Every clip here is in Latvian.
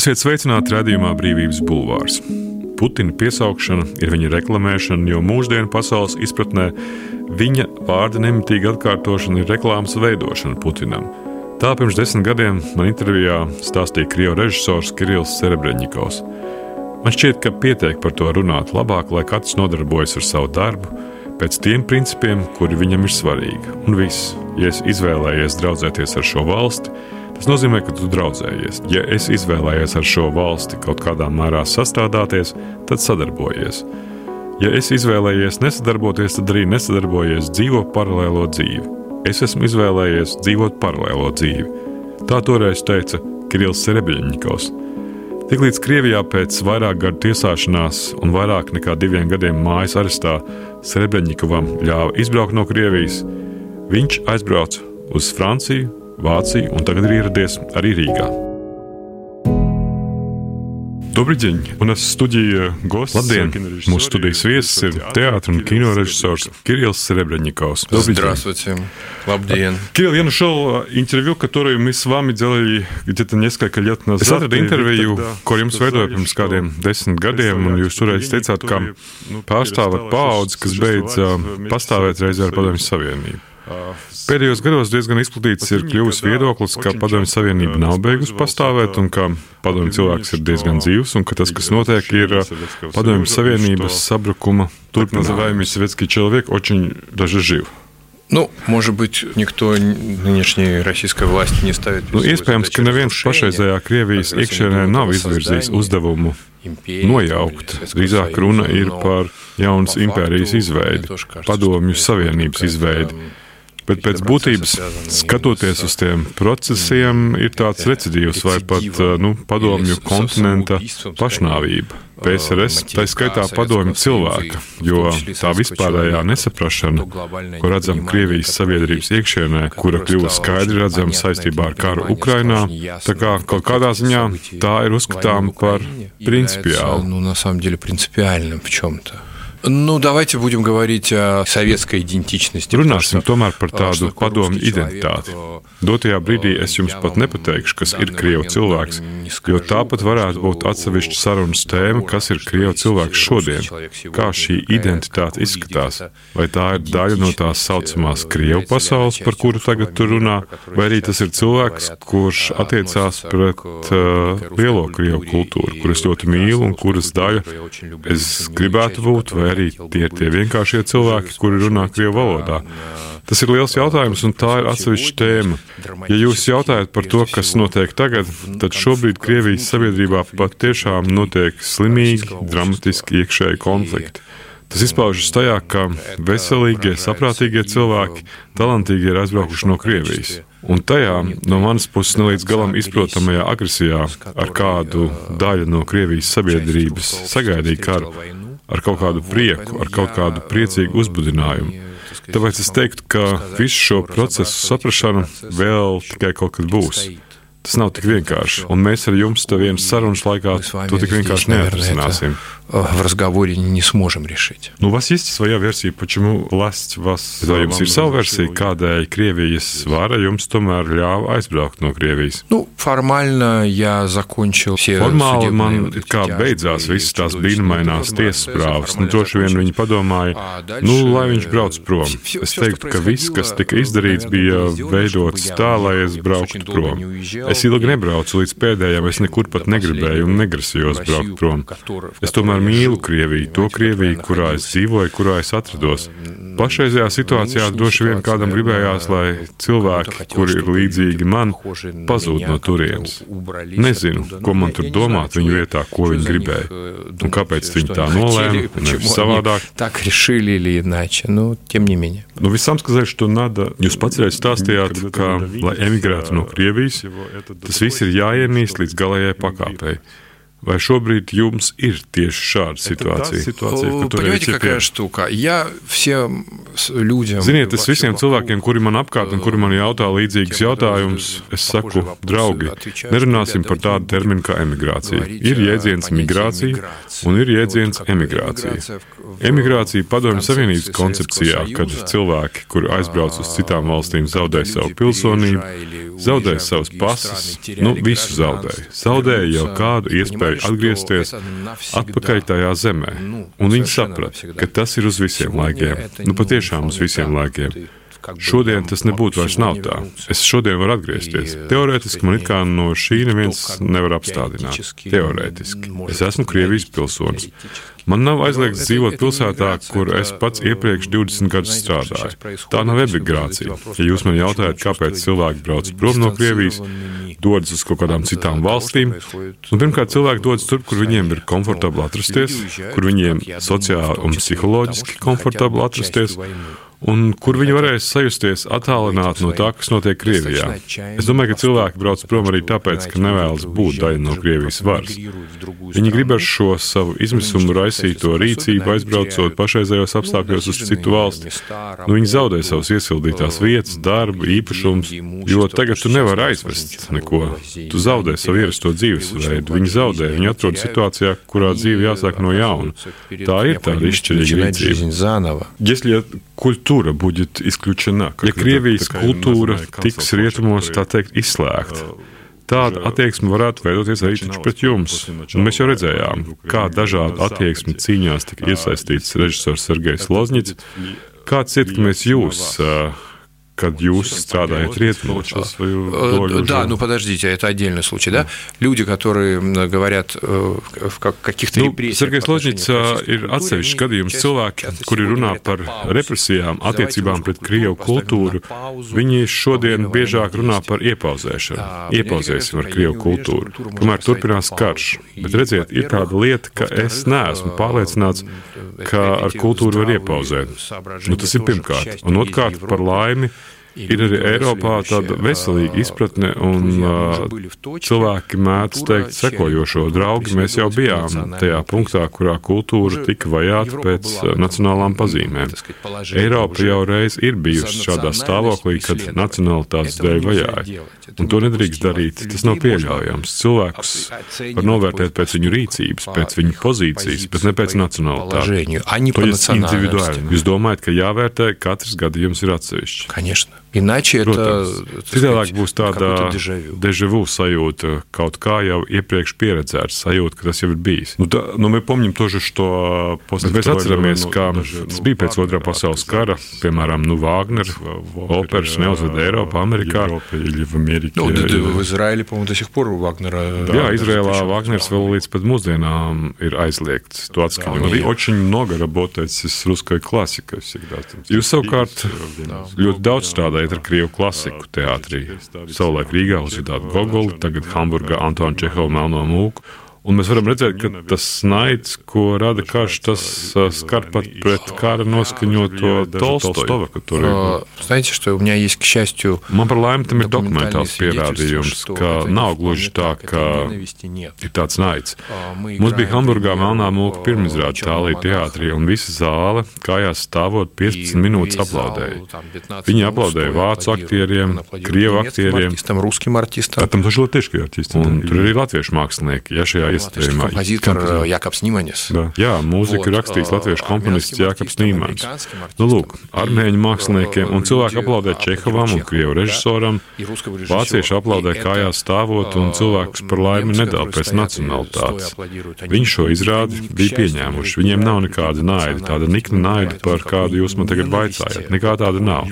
Esiet sveicināti redzējumā Brīvības bulvārs. Putina piesaukšana ir viņa reklamēšana, jo mūsdienu pasaules izpratnē viņa vārda nemitīga atkārtošana ir reklāmas veidošana Putinam. Tā pirms desmit gadiem man intervijā stāstīja krievu režisors Kirillis Serebreņikovs. Man šķiet, ka pietiek par to runāt labāk, lai katrs nodarbojas ar savu darbu, pēc tiem principiem, kuri viņam ir svarīgi. Un viss, ja es izvēlējies draudzēties ar šo valsti, Tas nozīmē, ka tu draudzējies. Ja es izvēlējies ar šo valsti kaut kādā mērā sastrādāties, tad sadarbojies. Ja es izvēlējies nesadarboties, tad arī nesadarbojies, dzīvo paralēlo dzīvi. Es esmu izvēlējies dzīvot paralēlo dzīvi. Tā toreiz teica Kirillis Serebļņikovs. Tiklīdz Krievijā pēc vairāk gadu tiesāšanās un vairāk nekā diviem gadiem mājas arestā Serebļņikovam ļāva izbraukt no Krievijas, viņš aizbrauca uz Franciju, Vāciju un tagad ir ieradies arī Rīgā. Добрый un es studiju gosts. Labdien! Mūsu studijas viesis ir teātris un kino režisors Kirillis Serebrennikovs. Здравствуйте. Labdien! Кирилл, я нашел интервью, которое мы с вами делали где-то несколько лет назад. Es atradu interviju, ko jums veidoja pirms kādiem desmit gadiem, un jūs toreiz teicāt, ka pārstāvat paudzi, kas beidz pastāvēt reizē ar Padomju Savienību. Pēdējos gados diezgan izplatīts ir kļuvis viedoklis, ka Padomju Savienība nav beigusi pastāvēt un ka padomju cilvēks ir diezgan dzīvs un ka tas, kas notiek, ir Padomju Savienības sabrukuma turpinājums. Советский человек очень даже жив. Nu, может быть, никто нынешней российской власти не ставит. Nu, iespējams, ka neviens pašreizējā Krievijas iekšienē nav izvirzījis uzdevumu nojaukt. Drīzāk runa ir par jaunas impērijas izveidi, padomju savienības izveidi. Bet pēc būtības, skatoties uz tiem procesiem, ir tāds recidīvs vai pat nu, padomju kontinenta pašnāvība. PSRS, tā skaitā padomju cilvēka, jo tā vispārējā nesaprašana, ko redzam Krievijas sabiedrības iekšienē, kura kļuva skaidri redzama saistībā ar karu Ukrainā, tā kā kaut kādā ziņā tā ir uzskatāma par principiālu. Nu, Nu, давайте будем говорить о советской идентичности. Runāsim tomēr par tādu padomu identitāti. Dotajā brīdī es jums pat nepateikšu, kas ir krievu cilvēks, jo tāpat varētu būt atsevišķa sarunas tēma, kas ir krievu cilvēks šodien. Kā šī identitāte izskatās? Vai tā ir daļa no tās saucamās krievu pasaules, par kuru tagad tur runā, vai arī tas ir cilvēks, kurš attiecās pret uh, lielo krievu kultūru, kuras ļoti mīlu un kuras daļa es gribētu būt, vai arī tie ir tie vienkāršie cilvēki, kuri runā krievu valodā. Tas ir liels jautājums, un tā ir atsevišķa tēma. Ja jūs jautājat par to, kas notiek tagad, tad šobrīd Krievijas sabiedrībā patiešām notiek slimīgi, dramatiski iekšēji konflikti. Tas izpaužas tajā, ka veselīgie, saprātīgie cilvēki, talantīgi ir aizbraukuši no Krievijas. Un tajā no manas puses nelīdz galam izprotamajā agresijā, ar kādu daļa no Krievijas sabiedrības sagaidīja karu, ar kaut kādu prieku, ar kaut kādu priecīgu uzbudinājumu. Tāpēc es teiktu, ka visu šo procesu saprašana vēl tikai kaut kad būs. Tas nav tik vienkārši, un mēs ar jums to vienas sarunas laikā to tik vienkārši neatrisināsim в разговоре не сможем решить. Ну, у вас есть своя версия, почему власть вас... Vai jums ir sava versija, kādēļ Krievijas vara jums tomēr ļāva aizbraukt no Krievijas? Nu, формально я закончил все Formāli man kā beidzās visas tās brīnumainās tiesas prāvas. Nu, droši vien viņi padomāja, nu, lai viņš brauc prom. Es teiktu, ka viss, kas tika izdarīts, bija veidots tā, lai es brauktu prom. Es ilgi nebraucu līdz pēdējiem, es nekur pat negribēju un negrasījos braukt prom. Es tomēr tomēr mīlu Krieviju, to Krieviju, kurā es dzīvoju, kurā es atrados. Pašreizajā situācijā droši vien kādam gribējās, lai cilvēki, kuri ir līdzīgi man, pazūd no turienes. Nezinu, ko man tur domāt viņu vietā, ko viņi gribēja. Un kāpēc viņi tā nolēma, nevis savādāk. Так решили или иначе, но тем не менее. Nu, visam сказать, что надо. Jūs pats reiz stāstījāt, ka, lai emigrētu no Krievijas, tas viss ir jāienīst līdz galējai pakāpei. Vai šobrīd jums ir tieši šāda situācija? situācija Понимаете, какая штука? Я всем людям... Ziniet, es visiem cilvēkiem, kuri man apkārt un kuri man jautā līdzīgus jautājumus, es saku, draugi, nerunāsim par tādu terminu kā emigrācija. Ir jēdziens migrācija un ir jēdziens emigrācija. Emigrācija padomju Savienības koncepcijā, kad cilvēki, kuri aizbrauc uz citām valstīm, zaudē savu pilsonību, zaudē savus pases, nu visu zaudēja. Zaudēja jau kādu iespēju varēja atgriezties atpakaļ tajā zemē. Un viņi saprata, ka tas ir uz visiem laikiem. Nu, patiešām uz visiem laikiem. Šodien tas nebūtu vairs nav tā. Es šodien varu atgriezties. Teorētiski man it kā no šī neviens nevar apstādināt. Teorētiski. Es esmu Krievijas pilsonis. Man nav aizliegts dzīvot pilsētā, kur es pats iepriekš 20 gadus strādāju. Tā nav emigrācija. Ja jūs man jautājat, kāpēc cilvēki brauc prom no Krievijas, dodas uz kaut kādām citām valstīm, nu, pirmkārt, cilvēki dodas tur, kur viņiem ir komfortabli atrasties, kur viņiem sociāli un psiholoģiski komfortabli atrasties un kur viņi varēs sajusties attālināti no tā, kas notiek Krievijā. Es domāju, ka cilvēki brauc prom arī tāpēc, ka nevēlas būt daļa no Krievijas varas. Viņi grib ar šo savu izmisumu raisīto rīcību aizbraucot pašreizējos apstākļos uz citu valsti. Nu, viņi zaudē savas iesildītās vietas, darbu, īpašumus, jo tagad tu nevari aizvest neko. Tu zaudē savu ierasto dzīvesveidu. Viņi zaudē, viņi atrodas situācijā, kurā dzīve jāsāk no jauna. Tā ir tāda izšķirīga rīcība Если культура будет исключена. Ja Krievijas kultūra tiks rietumos, tā teikt, izslēgta. Tāda attieksme varētu veidoties arī pret jums. Un mēs jau redzējām, kā dažādu attieksmi cīņās tika iesaistīts režisors Sergejs Lozņits. Kāds ir, ka mēs jūs uh, kad jūs strādājat ритмos. Да, ну подождите, это отдельный случай, да? Люди, которые говорят э, в каких-то nu, Sergejs Ložņits ir atsevišķs gadījums cilvēki, kuri runā par represijām attiecībām pret Krievu kultūru. Viņi šodien biežāk runā par iepauzēšanu. Iepauzēsim ar Krievu kultūru. Kamēr turpinās karš. Bet redziet, ir tāda lieta, ka es neesmu pārliecināts, ka ar kultūru var iepauzēt. Nu, tas ir pirmkārt. Un otrkārt, par laimi, Ir arī Eiropā tāda veselīga izpratne, un uh, cilvēki mēdz teikt sekojošo draugu. Mēs jau bijām tajā punktā, kurā kultūra tika vajāta pēc uh, nacionālām pazīmēm. Eiropa jau reiz ir bijusi šādā stāvoklī, kad nacionālitātes dēļ vajāja. Un to nedrīkst darīt. Tas nav pieļaujams. Cilvēkus var novērtēt pēc viņu rīcības, pēc viņu pozīcijas, bet ne pēc nacionālitātes. To ir individuāli. Jūs domājat, ka jāvērtē katrs gadījums ir atsevišķi? Конечно. Иначе Protams, это citādāk būs tāda dežavu sajūta, kaut kā jau iepriekš pieredzēta sajūta, ka tas jau ir bijis. Nu, tā, nu, mēs помним тоже, что после mēs atceramies, ka tas bija pēc otrā pasaules kara, piemēram, nu, Wagner operas neuzveda Eiropā, Amerikā. Или в Америке. Ну, в Израиле, по-моему, до сих пор у Вагнера. Jā, Izrēlā Wagners vēl līdz pat mūsdienām ir aizliegts to atskaņot. Arī очень много работает с русской классикой всегда. Jūs savukārt ļoti daudz strādājat strādājat ar krievu klasiku teātrī. Savulaik Rīgā uzvedāt Gogoli, tagad Hamburgā Antonu Čehovu Melno mūku Un mēs varam redzēt, ka tas naids, ko rada karš, tas uh, skar pat pret kara noskaņoto Tolstoju. Man par laimi tam ir dokumentāls pierādījums, ka nav gluži tā, ka ir tāds naids. Mums bija Hamburgā melnā mūka pirmizrāde tālī teātrī, un visa zāle kājās stāvot 15 minūtes aplaudēja. Viņi aplaudēja vācu aktieriem, krievu aktieriem. Tad tam taču latviešu artistiem. Un tur ir latviešu mākslinieki. Ja aizstājumā. Kompozītors uh, Jakobs Nīmanis. Da. Jā, mūziku ir rakstījis latviešu komponists Jakobs Nīmanis. Nu, lūk, armēņu māksliniekiem un cilvēki aplaudē Čehovam un Krievu režisoram, vācieši aplaudē kājās stāvot un cilvēkus par laimi nedēļ pēc nacionalitātes. Viņi šo izrādi bija pieņēmuši. Viņiem nav nekāda naida, tāda nikna naida, par kādu jūs man tagad vaicājat. Nekā tāda nav.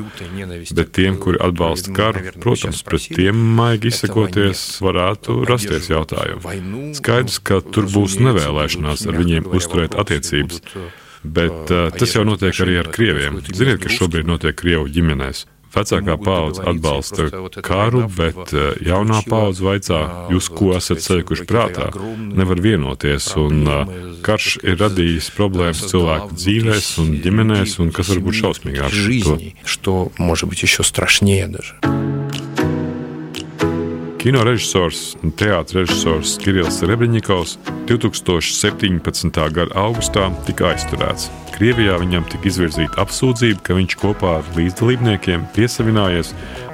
Bet tiem, kuri atbalsta karu, protams, pret tiem maigi izsakoties, varētu rasties jautājumi. Skaidrs, skaidrs, ka tur būs nevēlēšanās ar viņiem uzturēt attiecības. Bet uh, tas jau notiek arī ar krieviem. Ziniet, kas šobrīd notiek Krievu ģimenēs. Vecākā paudze atbalsta karu, bet jaunā paudze vaicā, jūs ko esat salikuši prātā, nevar vienoties, un karš ir radījis problēmas cilvēku dzīvēs un ģimenēs, un kas var būt šausmīgāk. Kino režisors un teātris Kirillis Rebņikovs 2017. gada augustā tika aizturēts. Krievijā viņam tika izvirzīta apsūdzība, ka viņš kopā ar līdzdalībniekiem piesavinājies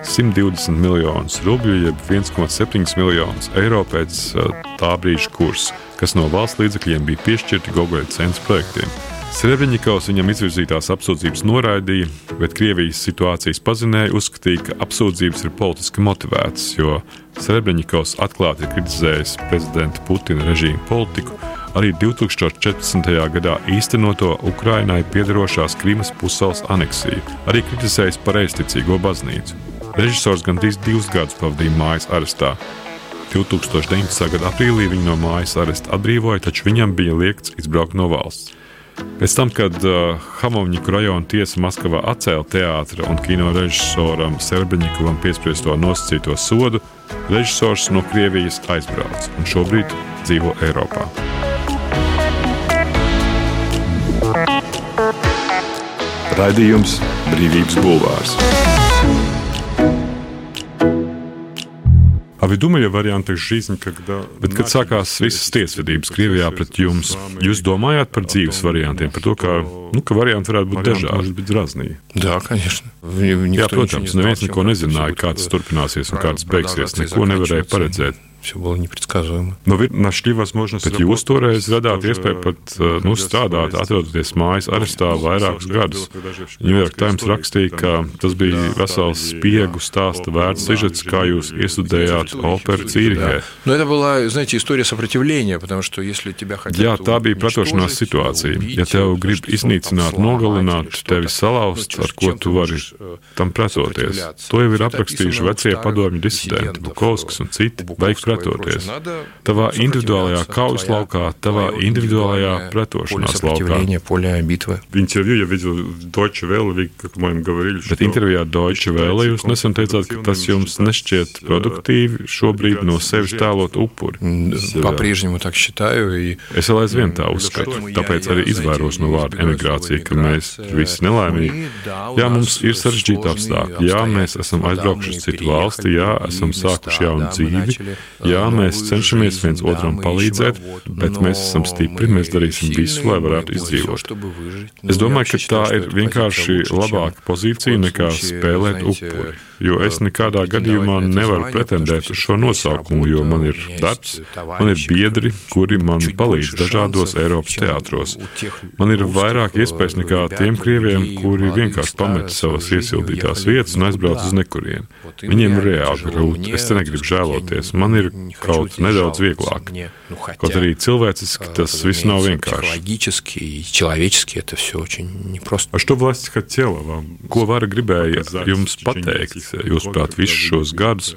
120 miljonus rubļu, jeb 1,7 miljonus eiro pēc eh, tā brīža kursa, kas no valsts līdzekļiem bija piešķirti Gogoļa centra projektiem. Srebreņikovs viņam izvirzītās apsūdzības noraidīja, bet Krievijas situācijas pazinēja uzskatīja, ka apsūdzības ir politiski motivētas, jo Srebreņikovs atklāti ir kritizējis prezidenta Putina režīmu politiku, arī 2014. gadā īstenoto Ukrainai piederošās Krīmas pussalas aneksiju, arī kritizējis pareizticīgo baznīcu. Režisors gandrīz divus gadus pavadīja mājas arestā. 2019. gada aprīlī viņu no mājas aresta atbrīvoja, taču viņam bija liekts izbraukt no valsts. Pēc tam, kad uh, Hamovņiku rajona tiesa Maskavā atcēla teātra un kino režisoram Serbeņikovam piespriesto nosacīto sodu, režisors no Krievijas aizbrauca un šobrīd dzīvo Eiropā. Raidījums Brīvības Bulvārs. А вы думали о вариантах жизни, когда... Bet, kad sākās visas tiesvedības Krievijā pret jums, jūs domājāt par dzīves variantiem, par to, ka, nu, ka varianti varētu būt dažādi, bet разные? Да, конечно. Jā, protams, neviens neko nezināja, kā tas turpināsies un kā tas beigsies. Neko nevarēja paredzēt. Все было непредсказуемо. Но вы нашли возможность. Bet jūs toreiz radāt iespēju pat nu, strādāt, atrodoties mājas arestā vairākus gadus. New York Times rakstīja, ka tas bija vesels spiegu stāsta vērts sižets, kā jūs iestudējāt operu Cīrihē. Но это была, знаете, история сопротивления, потому что если тебя хотят... Jā, tā bija pretošanās situācija. Ja tev grib iznīcināt, nogalināt, tevi salauzt, ar ko tu vari tam pretoties. To jau ir aprakstījuši vecie padomju disidenti, Bukovskis un citi. Vajag pretoties. Tavā individuālajā kaujas laukā, tavā individuālajā pretošanās laukā. Viņš jau bija Deutsche Welle, kad man gavarīja. Bet intervijā Deutsche Welle jūs nesen teicāt, ka tas jums nešķiet produktīvi šobrīd no sevis tēlot upuri. Es vēl aizvien tā uzskatu, tāpēc arī izvairos no vārda emigrācija, ka mēs visi nelaimīgi. Jā, mums ir sarežģīti apstākļi, jā, mēs esam aizbraukuši uz citu valsti, jā, esam sākuši jaunu dzīvi, jā, mēs cenšamies viens otram palīdzēt, bet mēs esam stipri, mēs darīsim visu, lai varētu izdzīvot. Es domāju, ka tā ir vienkārši labāka pozīcija nekā spēlēt upuri jo es nekādā gadījumā nevaru pretendēt uz šo nosaukumu, jo man ir darbs, man ir biedri, kuri man palīdz dažādos Eiropas teātros. Man ir vairāk iespējas nekā tiem krieviem, kuri vienkārši pamet savas iesildītās vietas un aizbrauc uz nekurienu. Viņiem ir reāli grūti, es te negribu žēloties, man ir kaut nedaudz vieglāk. Kaut arī cilvēciski tas viss nav vienkārši. Ar to valsts, ka ķela, ko vara gribēja jums pateikt? jūsuprāt, visus šos gadus,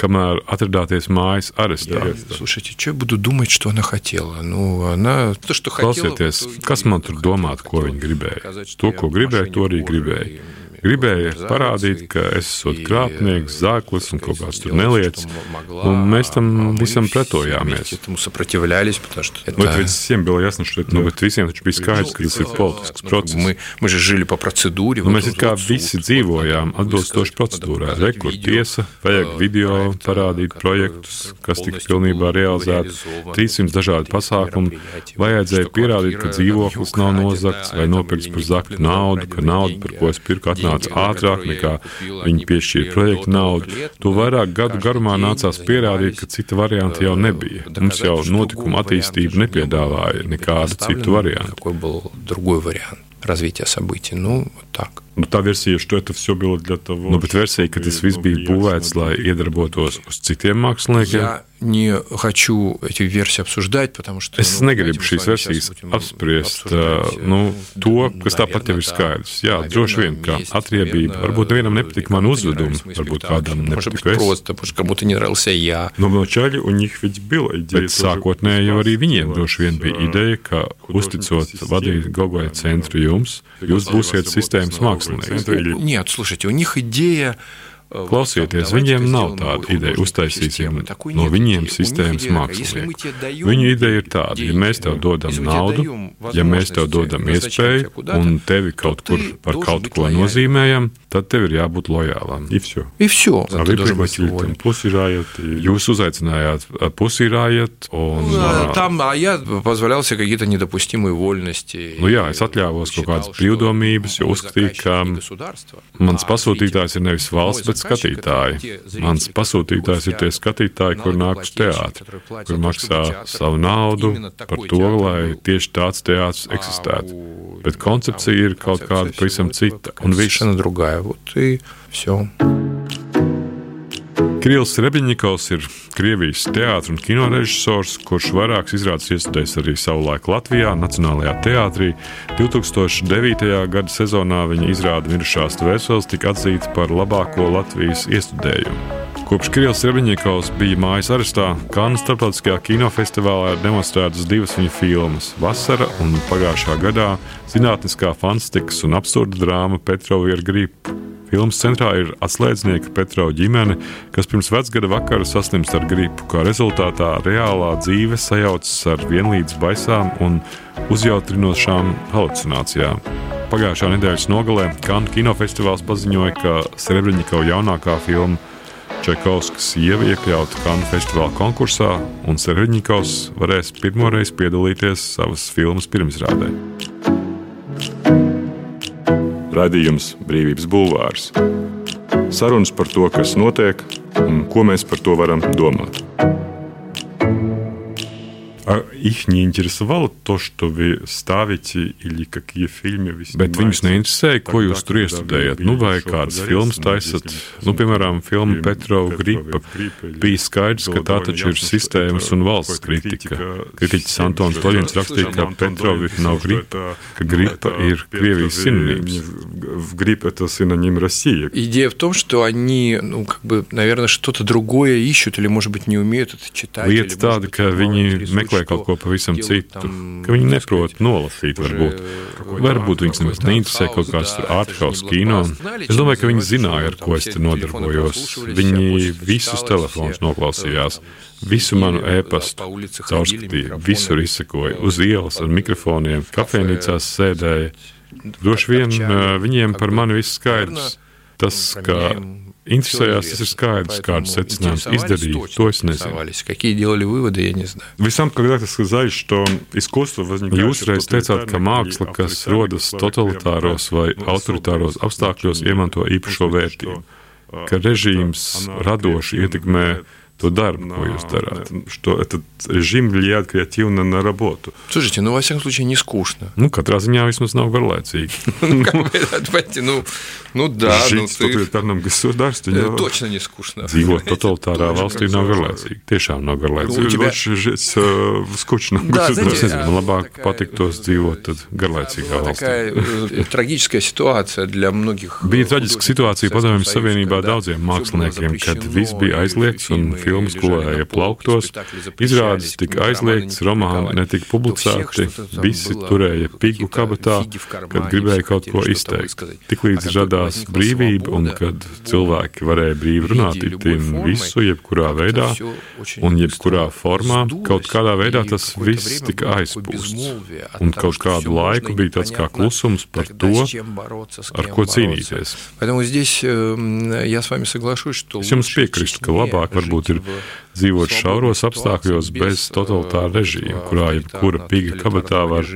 kamēr atradāties mājas arestā? Слушайте, что я буду думать, что она хотела? Ну, она... То, что Klausieties, kas man tur domāt, ko viņa gribēja? To, ko gribēja, to arī gribēja. Gribēja parādīt, ka es esmu krāpnieks, zāklis un kaut kāds tur nelietis. Un mēs tam visam pretojāmies. Nu, bet visiem bija jāsaka, ka nu, visiem taču bija skaidrs, ka tas ir politisks process. Nu, mēs it kā visi dzīvojām atbilstoši procedūrai. Rekur tiesa, vajag video parādīt projektus, kas tika pilnībā realizēti, 300 dažādi pasākumi. Vajadzēja pierādīt, ka dzīvoklis nav nozagts vai nopirkts par zaktu naudu, ka nauda, par ko es pirku, atnāca nāca ātrāk nekā viņi piešķīra projektu naudu. To vairāk gadu garumā nācās pierādīt, ka cita varianta jau nebija. Mums jau notikuma attīstība nepiedāvāja nekādu citu variantu. развития событий. Ну, вот так. Nu, tā versija, ka tas viss bija для того, nu, bet versija, ka tas viss bija būvēts, lai iedarbotos uz citiem māksliniekiem. Я не хочу эти версии обсуждать, потому что... Es nu, negribu šīs versijas apspriest, nu, to, kas tāpat jau ir skaidrs. Jā, droši vien, ka atriebība, varbūt nevienam nepatika man uzvedumi, varbūt kādam nepatika es. Просто, потому что кому-то не нравился я. Но вначале у них ведь была идея. Bet sākotnēji jau arī viņiem droši vien bija ideja, ka uzticot vadīt Gogoja centru jums, jūs būsiet sistēmas mākslinieks. Нет, слушайте, у них идея Klausieties, viņiem nav tāda ideja, uztaisīsim no viņiem sistēmas mākslinieku. Viņu ideja ir tāda, ja mēs tev dodam naudu, ja mēs tev dodam iespēju un tevi kaut kur par kaut ko nozīmējam, tad tev ir jābūt lojālam. И все. И все. А вы пригласили там Pussy Riot. Jūs uzaicinājāt Pussy Riot. Un, ну, там, а я позволял себе какие-то недопустимые вольности. Nu jā, es atļāvos kaut kādas brīvdomības, jo uzskatīju, ka mans pasūtītājs ir nevis valsts, bet skatītāji. Mans pasūtītājs ir tie skatītāji, kur nāk uz teātri, kur maksā savu naudu par to, lai tieši tāds teātris eksistētu. Bet koncepcija ir kaut kāda pavisam cita. Un viss ir другая. Вот и все. Krievs Rebiņikovs ir Krievijas teātris un kino režisors, kurš vairākas izrādes iestudējis arī savulaik Latvijā, Nacionālajā teātrī. 2009. gada sezonā viņa izrāda Mirušās tvēseles tika atzīta par labāko Latvijas iestudējumu. Kopš Kirillis Rebiņikovs bija mājas arestā, Kānu starptautiskajā kinofestivālā ir demonstrētas divas viņa filmas - Vasara un pagājušā gadā zinātniskā fantastikas un absurda drāma Petrova ir gripa. Filmas centrā ir atslēdznieka Petrova ģimene, kas pirms vecgada vakara saslimst ar gripu, kā rezultātā reālā dzīve sajaucas ar vienlīdz baisām un uzjautrinošām halucinācijām. Pagājušā nedēļas nogalē Kanu kinofestivāls paziņoja, ka Srebrenikova jaunākā filma Čekovskas sieva iekļauta Kanu festivāla konkursā, un Serhiņikovs varēs pirmoreiz piedalīties savas filmas pirmizrādē. Radījums Brīvības Bulvārs. Sarunas par to, kas notiek un ko mēs par to varam domāt. А их не интересовало то, что вы ставите или какие фильмы вы снимаете? Bet viņus neinteresēja, ko jūs tur iestudējat. Nu, vai kādas filmas taisat? Nu, piemēram, filma Petrova gripa. Bija skaidrs, ka tā taču ir sistēmas un valsts kritika. Kritiķis Antons Toļins rakstīja, ka Petrova nav gripa, ka gripa ir Krievijas синоним. В грипп это синоним России. Идея в том, что они, ну, как бы, наверное, что-то другое ищут или, может быть, не умеют это читать. Lieta tāda, ka viņi meklē meklē kaut ko pavisam citu, ka viņi neprot nolasīt, varbūt. Varbūt viņus nemaz neinteresē kaut kāds ārkārtas kino. Es domāju, ka viņi zināja, ar ko es te nodarbojos. Viņi visus telefonus noklausījās. Visu manu e-pastu caurskatīja, visur izsakoja, uz ielas ar mikrofoniem, kafejnīcās sēdēja. Droši vien viņiem par mani viss skaidrs. Tas, ka interesējās, tas ir skaidrs, kādas secinājumus izdarīja. To es nezinu. Вы сам когда-то сказали, что искусство возникает... Jūs reiz teicāt, ka māksla, kas rodas totalitāros vai autoritāros apstākļos, iemanto īpašo vērtību, ka režīms radoši ietekmē то даром, ko jūs darāt. Что этот режим влияет креативно на работу. Слушайте, ну, во всяком случае, не скучно. Nu, katrā ziņā vismaz nav garlaicīgi. ну, ну, да. Жить с тоталитарным государством. Точно не скучно. Dzīvot totalitārā valstī nav garlaicīgi. Tiešām nav garlaicīgi. Лучше жить в скучном государстве. Man labāk patiktos dzīvot tad garlaicīgā valstī. Traģiskā situācija для многих. Bija traģiska situācija padomju savienībā daudziem māksliniekiem, kad viss bija aizliegts un filmas gulēja plauktos, izrādes tika aizliegts, romāni netika publicēti, visi turēja pigu kabatā, kad gribēja kaut ko izteikt. Tiklīdz radās brīvība un kad cilvēki varēja brīvi runāt itin visu, jebkurā veidā un jebkurā formā, kaut kādā veidā tas viss tika aizpūsts. Un kaut kādu laiku bija tāds kā klusums par to, ar ko cīnīties. Es jums piekrītu, ka labāk varbūt ir ir dzīvot šauros apstākļos bez totalitāra režīma, kurā jebkura piga kabatā var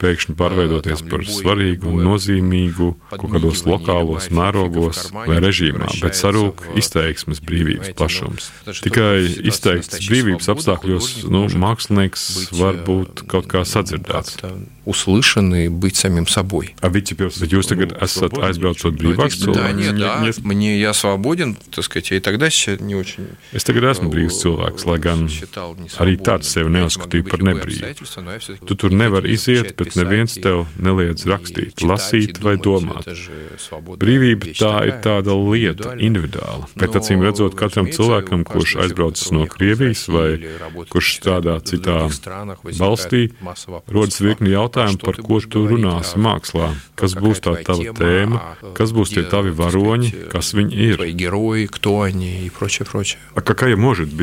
pēkšņi pārveidoties par svarīgu un nozīmīgu kaut kādos lokālos mērogos vai režīmā, bet sarūk izteiksmes brīvības plašums. Tikai izteikts brīvības apstākļos nu, mākslinieks var būt kaut kā sadzirdēts. услышаны, быть самим собой. А ведь теперь Bet jūs tagad esat aizbraucis brīvāks cilvēks? Да, нет, да. Мне я свободен, так сказать, я и тогда не очень... Es tagad esmu brīvs cilvēks, lai gan arī tāds sevi neuzskatīju par nebrīvu. Tu tur nevar iziet, bet neviens tev neliedz rakstīt, lasīt vai domāt. Brīvība tā ir tāda lieta, individuāla, bet acīm redzot katram cilvēkam, kurš aizbraucis no Krievijas vai kurš strādā citā valstī, rodas virkni jautājumu, par ko tu runāsi mākslā, kas būs tā tava tēma, kas būs tie tavi varoņi, kas viņi ir. А какая может быть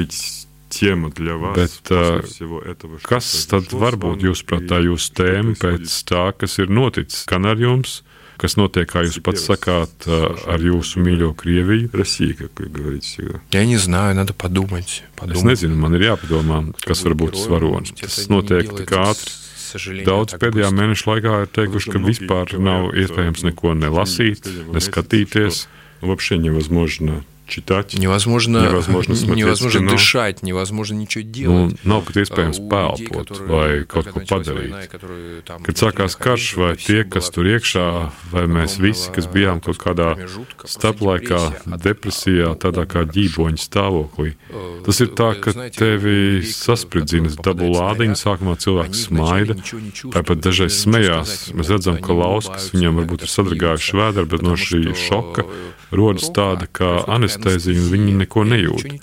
tēma для вас? Bet, uh, kas tad var būt, jūsuprāt, tā jūsu tēma pēc tā, kas ir noticis gan ar jums, kas notiek, kā jūs pats sakāt, ar jūsu mīļo Krieviju? Россия, как вы говорите всегда. Я не знаю, надо подумать. подумать. Es nezinu, man ir jāpadomā, kas var būt svaronis. Tas notiek tik ātri. Daudz pēdējā mēneša laikā ir teikuši, ka vispār nav iespējams neko nelasīt, neskatīties. Вообще невозможно читать. Невозможно, невозможно, невозможно дышать, невозможно ничего делать. Nu, nav pat iespējams pelpot vai kaut ko padarīt. Kad sākās karš, vai tie, kas tur iekšā, vai mēs visi, kas bijām kaut kādā starplaikā, depresijā, tādā kā ģīboņa stāvoklī. Tas ir tā, ka tevi saspridzina dabu lādiņu, sākumā cilvēks smaida, tāpat dažreiz smējās. Mēs redzam, ka lauskas viņam varbūt ir sadragājuši vēdru, bet no šī šoka rodas tāda kā anestēzija, un viņi neko nejūt.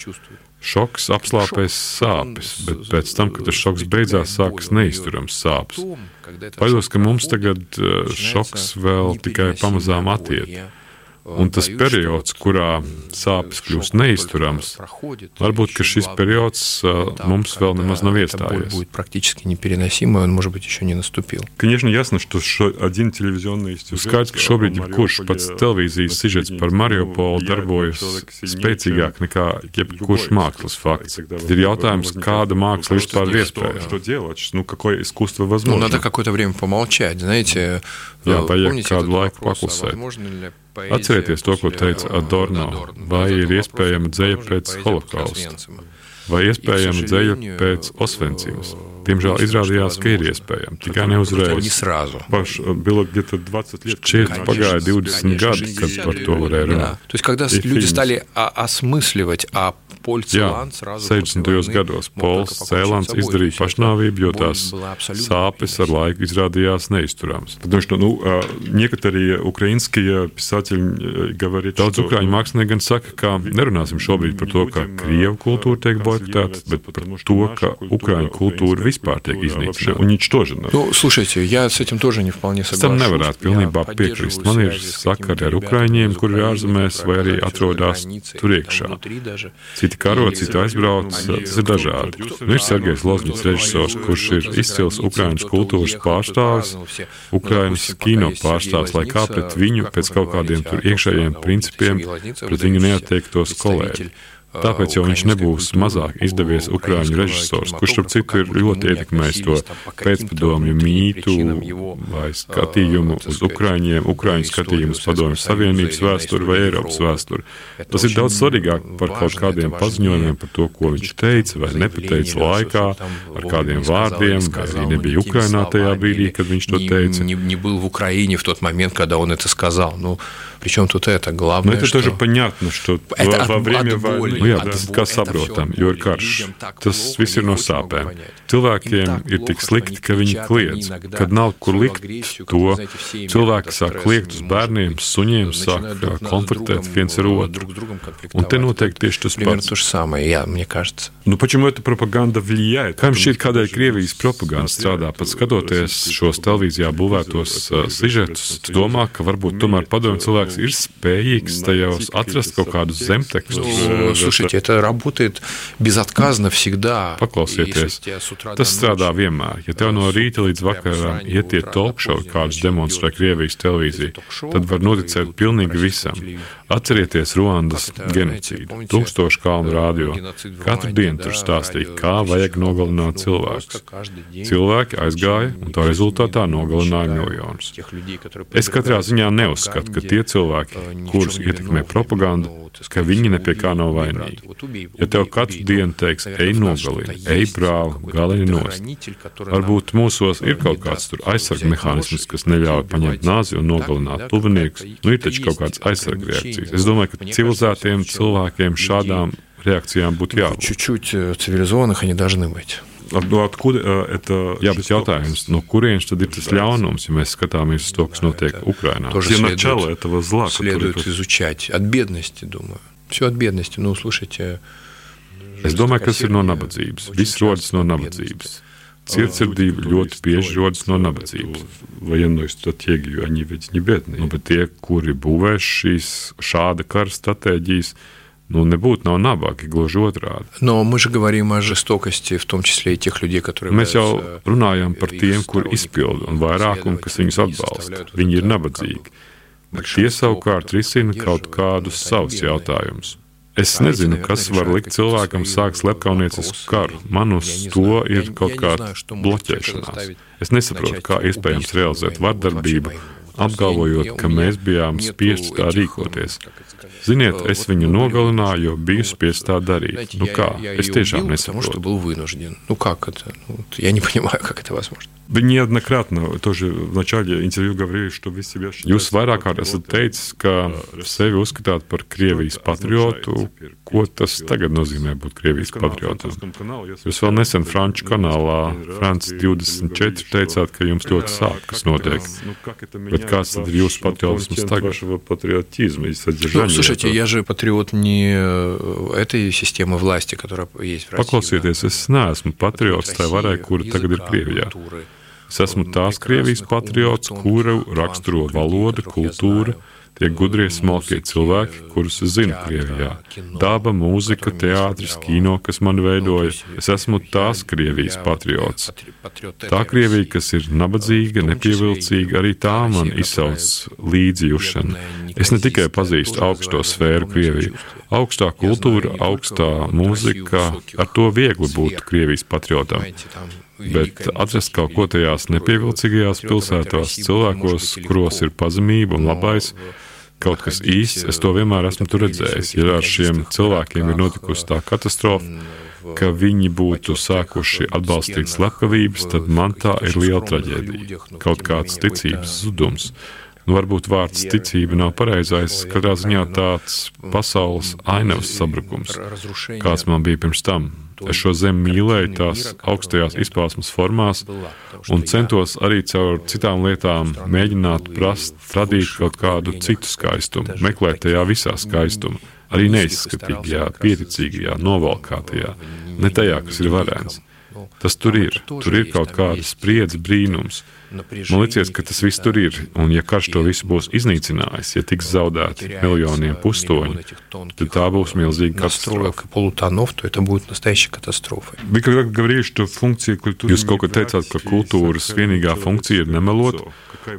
Šoks apslāpēs sāpes, bet pēc tam, kad tas šoks beidzās, sākas neizturams sāpes. Baidos, ka mums tagad šoks vēl tikai pamazām attiek. Un tas periods, kurā sāpes kļūst neizturams, varbūt šis periods mums vēl nemaz nav iestājies. Конечно, ясно, что один телевизионный Skaidrs, ka šobrīd jebkurš pats televīzijas sižets par Mariupolu darbojas spēcīgāk nekā jebkurš mākslas fakts. Tad ir jautājums, kāda māksla vispār ir iespējama. Что делать? Ну, какое искусство возможно? Ну, надо какое-то время помолчать, знаете. Jā, vajag kādu laiku paklusēt. Atcerieties to, ko teica Adorno, vai ir iespējama dzēja pēc holokausta, vai iespējama dzēja pēc osvencības. Diemžēl izrādījās, ka ir iespējams, tikai ne uzreiz. Uh, Šķiet, pagāja 20 gadi, kad par to varēja runāt То есть, когда люди стали осмысливать, а Jā, 60. gados Pols Cēlants izdarīja pašnāvību, jo tās sāpes ar laiku изрādījās neizturams. Потому что, ну, некоторые украинские писатели говорят, Daudz ukrāņu mākslinieki gan saka, ka nerunāsim šobrīd par to, ka krievu kultūra tiek boikotēta, bet par to, ka ukrāņu kultūra vispār tiek iznīcināta. Уничтожена. Ну, слушайте, я с этим тоже не вполне Es tam соглашусь. nevarētu pilnībā piekrist. Man ir sakari ar ukrāņiem, kuri ir ārzemēs vai arī atrodas tur iekšā. Citi karo, citi aizbrauc, tas ir dažādi. Nu, ir Sergejs Lozņits, režisors, kurš ir izcils Ukraiņas kultūras pārstāvis, Ukraiņas kino pārstāvis, lai kā pret viņu pēc kaut kādiem tur iekšējiem principiem, pret viņu neattiektos kolēģi. Tāpēc jau viņš nebūs mazāk izdevies ukrāņu režisors, kurš starp citu ir ļoti ietekmējis to pēcpadomju mītu vai skatījumu uz ukrāņiem, ukrāņu skatījumu uz padomju Savienības vēsturi vai Eiropas vēsturi. Tas ir daudz svarīgāk par kaut kādiem paziņojumiem par to, ko viņš teica vai nepateica laikā, ar kādiem vārdiem, vai arī nebija Ukrainā tajā brīdī, kad viņš to teica. Не, не был в Украине в тот момент, когда он это сказал. Ну, причем тут это главное, Но это что... тоже понятно, что Это во, во от- время от боли. войны... Nu, jā, От tas ir боли. kā Это saprotam, всё jo ir karš. людям так Tas плохо, viss ir я no не очень могу sāpēm. понять. Cilvēkiem Им так ir tik плохо, slikti, ka они viņi кричат, kliedz. они иногда Kad nav kur свою likt агрессию, как to, вы знаете, все имеют cilvēki этот sāk стресс, kliegt uz может, bērniem, suņiem, sāk начинают друг на- konfliktēt с viens ar другом, otru. друг с другом Un te конфликтовать. notiek tieši tas Примерно pats. то же самое, я, мне кажется. Ну почему эта пропаганда влияет? Kā jums šķiet, kādēļ Krievijas propaganda strādā? Pat skatoties šos televīzijā būvētos uh, sižetus, tu domā, ka varbūt tomēr padomju cilvēks ir spējīgs tajos atrast kaut kādus zemtekstus. Ну, слушайте, это работает безотказно всегда. Paklausieties, Если тебя с утра tas до strādā ночи, vienmēr. Ja tev no rīta līdz vakaram ietiet talkšovi, kādus demonstrē Krievijas televīzija, tad var noticēt pilnīgi visam. Atcerieties Ruandas genocīdu, tūkstošu kalnu rādio. Katru dienu tur stāstīja, kā vajag nogalināt cilvēkus. Cilvēki aizgāja un tā rezultātā nogalināja miljonus. Es katrā ziņā neuzskatu, ka tie cilvēki, kurus ietekmē propaganda, ka viņi nepie kā nav vainīgi. Ja tev katru dienu teiks, ej nogalini, ej brāli, galini nost, varbūt mūsos ir kaut kāds tur aizsarga mehānisms, kas neļauj paņemt nāzi un nogalināt tuviniekus. Nu, ir taču kaut kāds aizsarga reakcijas. Es domāju, ka civilizētiem cilvēkiem šādām reakcijām būtu jābūt. Чуть-чуть э, цивилизованных они должны быть. А, Ну откуда э, это... Jā, bet jautājums, no kurienes tad ir tas ļaunums, ja mēs skatāmies uz to, kas notiek Ukrajinā? Тоже Где следует- начало этого зла? Следует который- изучать. От бедности, думаю. Все от бедности. Ну, слушайте. Es domāju, ka tas ir no nabadzības. Viss rodas no nabadzības. Cietsirdība ļoti bieži rodas no nabadzības. Военную стратегию, они ведь не бедные. Nu, bet tie, kuri būvē šīs šāda kara stratēģijas, ну, nebūtu nav nabagi, gluži otrādi. No, Mēs jau runājam par tiem, kur izpildu un vairākumu, kas viņus atbalsta. Viņi ir nabadzīgi, bet tie savukārt risina kaut kādus savus jautājumus. Es nezinu, kas var likt cilvēkam sākt slepkavniecisku karu. Man uz to ir kaut kāda bloķēšanās. Es nesaprotu, kā iespējams realizēt vardarbību, apgalvojot, ka mēs bijām spiesti tā rīkoties. Ziniet, es viņu nogalināju, jo biju spiests tā darīt. Nu kā? Es tiešām nesaprotu. Ну как это? Я не понимаю, как это возможно. Вы неоднократно тоже в начале интервью говорили, что вы себя считаете... Jūs vairāk kārt esat teicis, ka sevi uzskatāt par Krievijas patriotu. Ko tas tagad nozīmē būt Krievijas patriotam? Jūs vēl nesen Franču kanālā France 24 teicāt, ka jums ļoti sāp, kas notiek. Bet kāds tad ir jūsu patriotisms tagad? Ну, слушайте, я же патриот не этой системы власти, которая есть в России. Paklausieties, es neesmu patriots tai varai, kura tagad ir Krievijā. Es esmu tās Krievijas patriots, kuru raksturo valoda, kultūra, tie gudrie, smalkie cilvēki, kurus es zinu Krievijā. Daba, mūzika, teātris, kino, kas man veidoja. Es esmu tās Krievijas patriots. Tā Krievija, kas ir nabadzīga, nepievilcīga, arī tā man izsauc līdzjūšana. Es ne tikai pazīstu augsto sfēru Krieviju, augstā kultūra, augstā mūzika, ar to viegli būt Krievijas patriotam. Bet atrast kaut ko tajās nepievilcīgajās pilsētās, cilvēkos, kuros ir pazemība un labais, kaut kas īsts, es to vienmēr esmu redzējis. Ja ar šiem cilvēkiem ir notikusi tā katastrofa, ka viņi būtu sākuši atbalstīt slepkavības, tad man tā ir liela traģēdija. Kaut kāds ticības zudums. Nu, varbūt vārds ticība nav pareizais, katrā ziņā tāds pasaules ainavas sabrukums, kāds man bija pirms tam. Es šo zemi mīlēju tās augstajās izpausmes formās un centos arī caur citām lietām mēģināt prast, radīt kaut kādu citu skaistumu, meklēt tajā visā skaistumu, arī neizskatīgajā, pieticīgajā, novalkātajā, ne tajā, kas ir varens. Tas tur ir. Tur ir kaut kāda spriedze, brīnums. Man liekas, ka tas viss tur ir. Un, ja karš to visu būs iznīcinājis, ja tiks zaudēti miljoniem pustoņu, tad tā būs milzīga katastrofa. Jūs kaut ko teicāt, ka kultūras vienīgā funkcija ir nemelot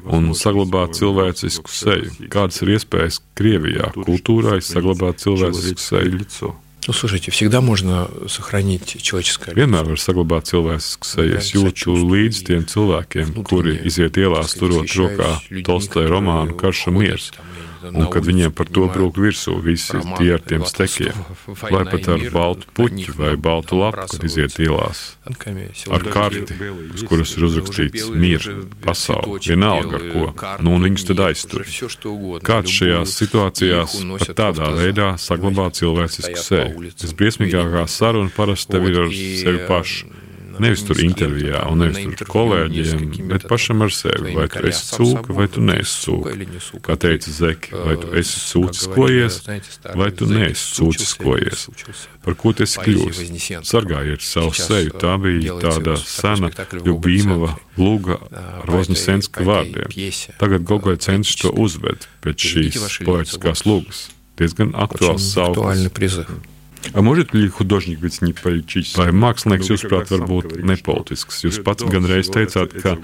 un saglabāt cilvēcisku seju. Kādas ir iespējas Krievijā kultūrai saglabāt cilvēcisku seju? Ну, слушайте, всегда можно сохранить человеческое лицо. Vienmēr var saglabāt cilvēcisku seju. Es jūtu līdz tiem cilvēkiem, kuri iziet ielās turot rokā Tolstoja romānu Karš un miers. Un kad viņiem par to brūk virsū visi tie ar tiem stekiem, vai pat ar baltu puķi vai baltu lapu, kad iziet ielās, ar karti, uz kuras ir uzrakstīts mieru, pasauli, vienalga ar ko, nu un viņus tad aiztur. Kāds šajās situācijās pat tādā veidā saglabā cilvēcisku seju? Visbriesmīgākā saruna parasti tev ir ar sevi pašu. Nevis tur intervijā, un nevis tur kolēģiem, bet pašam ar sevi. Vai tu esi cūka, vai tu neesi cūka. Kā teica Zeki, vai tu esi cūciskojies, vai tu neesi cūciskojies. Par ko tu esi kļuvis? Sargājiet savu seju. Tā bija tāda sena Ljubīmova lūga ar Vozņasenska vārdiem. Tagad Gogoja cenšas to uzved pēc šīs poetiskās lūgas. Diezgan aktuāls sauklis. A может ли художник быть не политическим? Vai mākslinieks, jūsuprāt, var būt nepolitisks? Jūs pats gan reiz teicāt, ka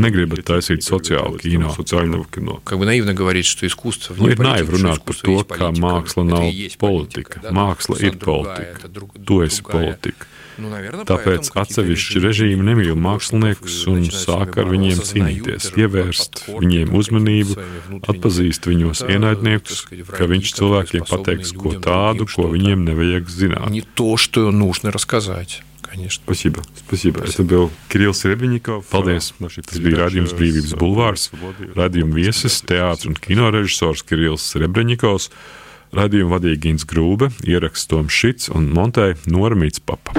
negribat taisīt sociālu kino, sociālu kino. Как бы наивно говорить, что искусство nu, ir naivi runāt par to, ka māksla nav politika. Māksla ir politika. Tu esi politika. Tāpēc atsevišķi režīmi nemīl māksliniekus un sāk ar viņiem cīnīties, pievērst viņiem uzmanību, atpazīst viņos ienaidniekus, ka viņš cilvēkiem pateiks ko tādu, ko viņiem nevajag zināt. Конечно. Спасибо. Спасибо. Спасибо. Это был Кирилл Сребреников. Paldies. Tas bija raidījums Brīvības bulvārs. Radījuma viesis, teātris un kinorežisors Kirills Srebrenikovs. Radījumu vadīja Gins Grūbe, ieraksts Toms Šits un montēja Noramīts Papa.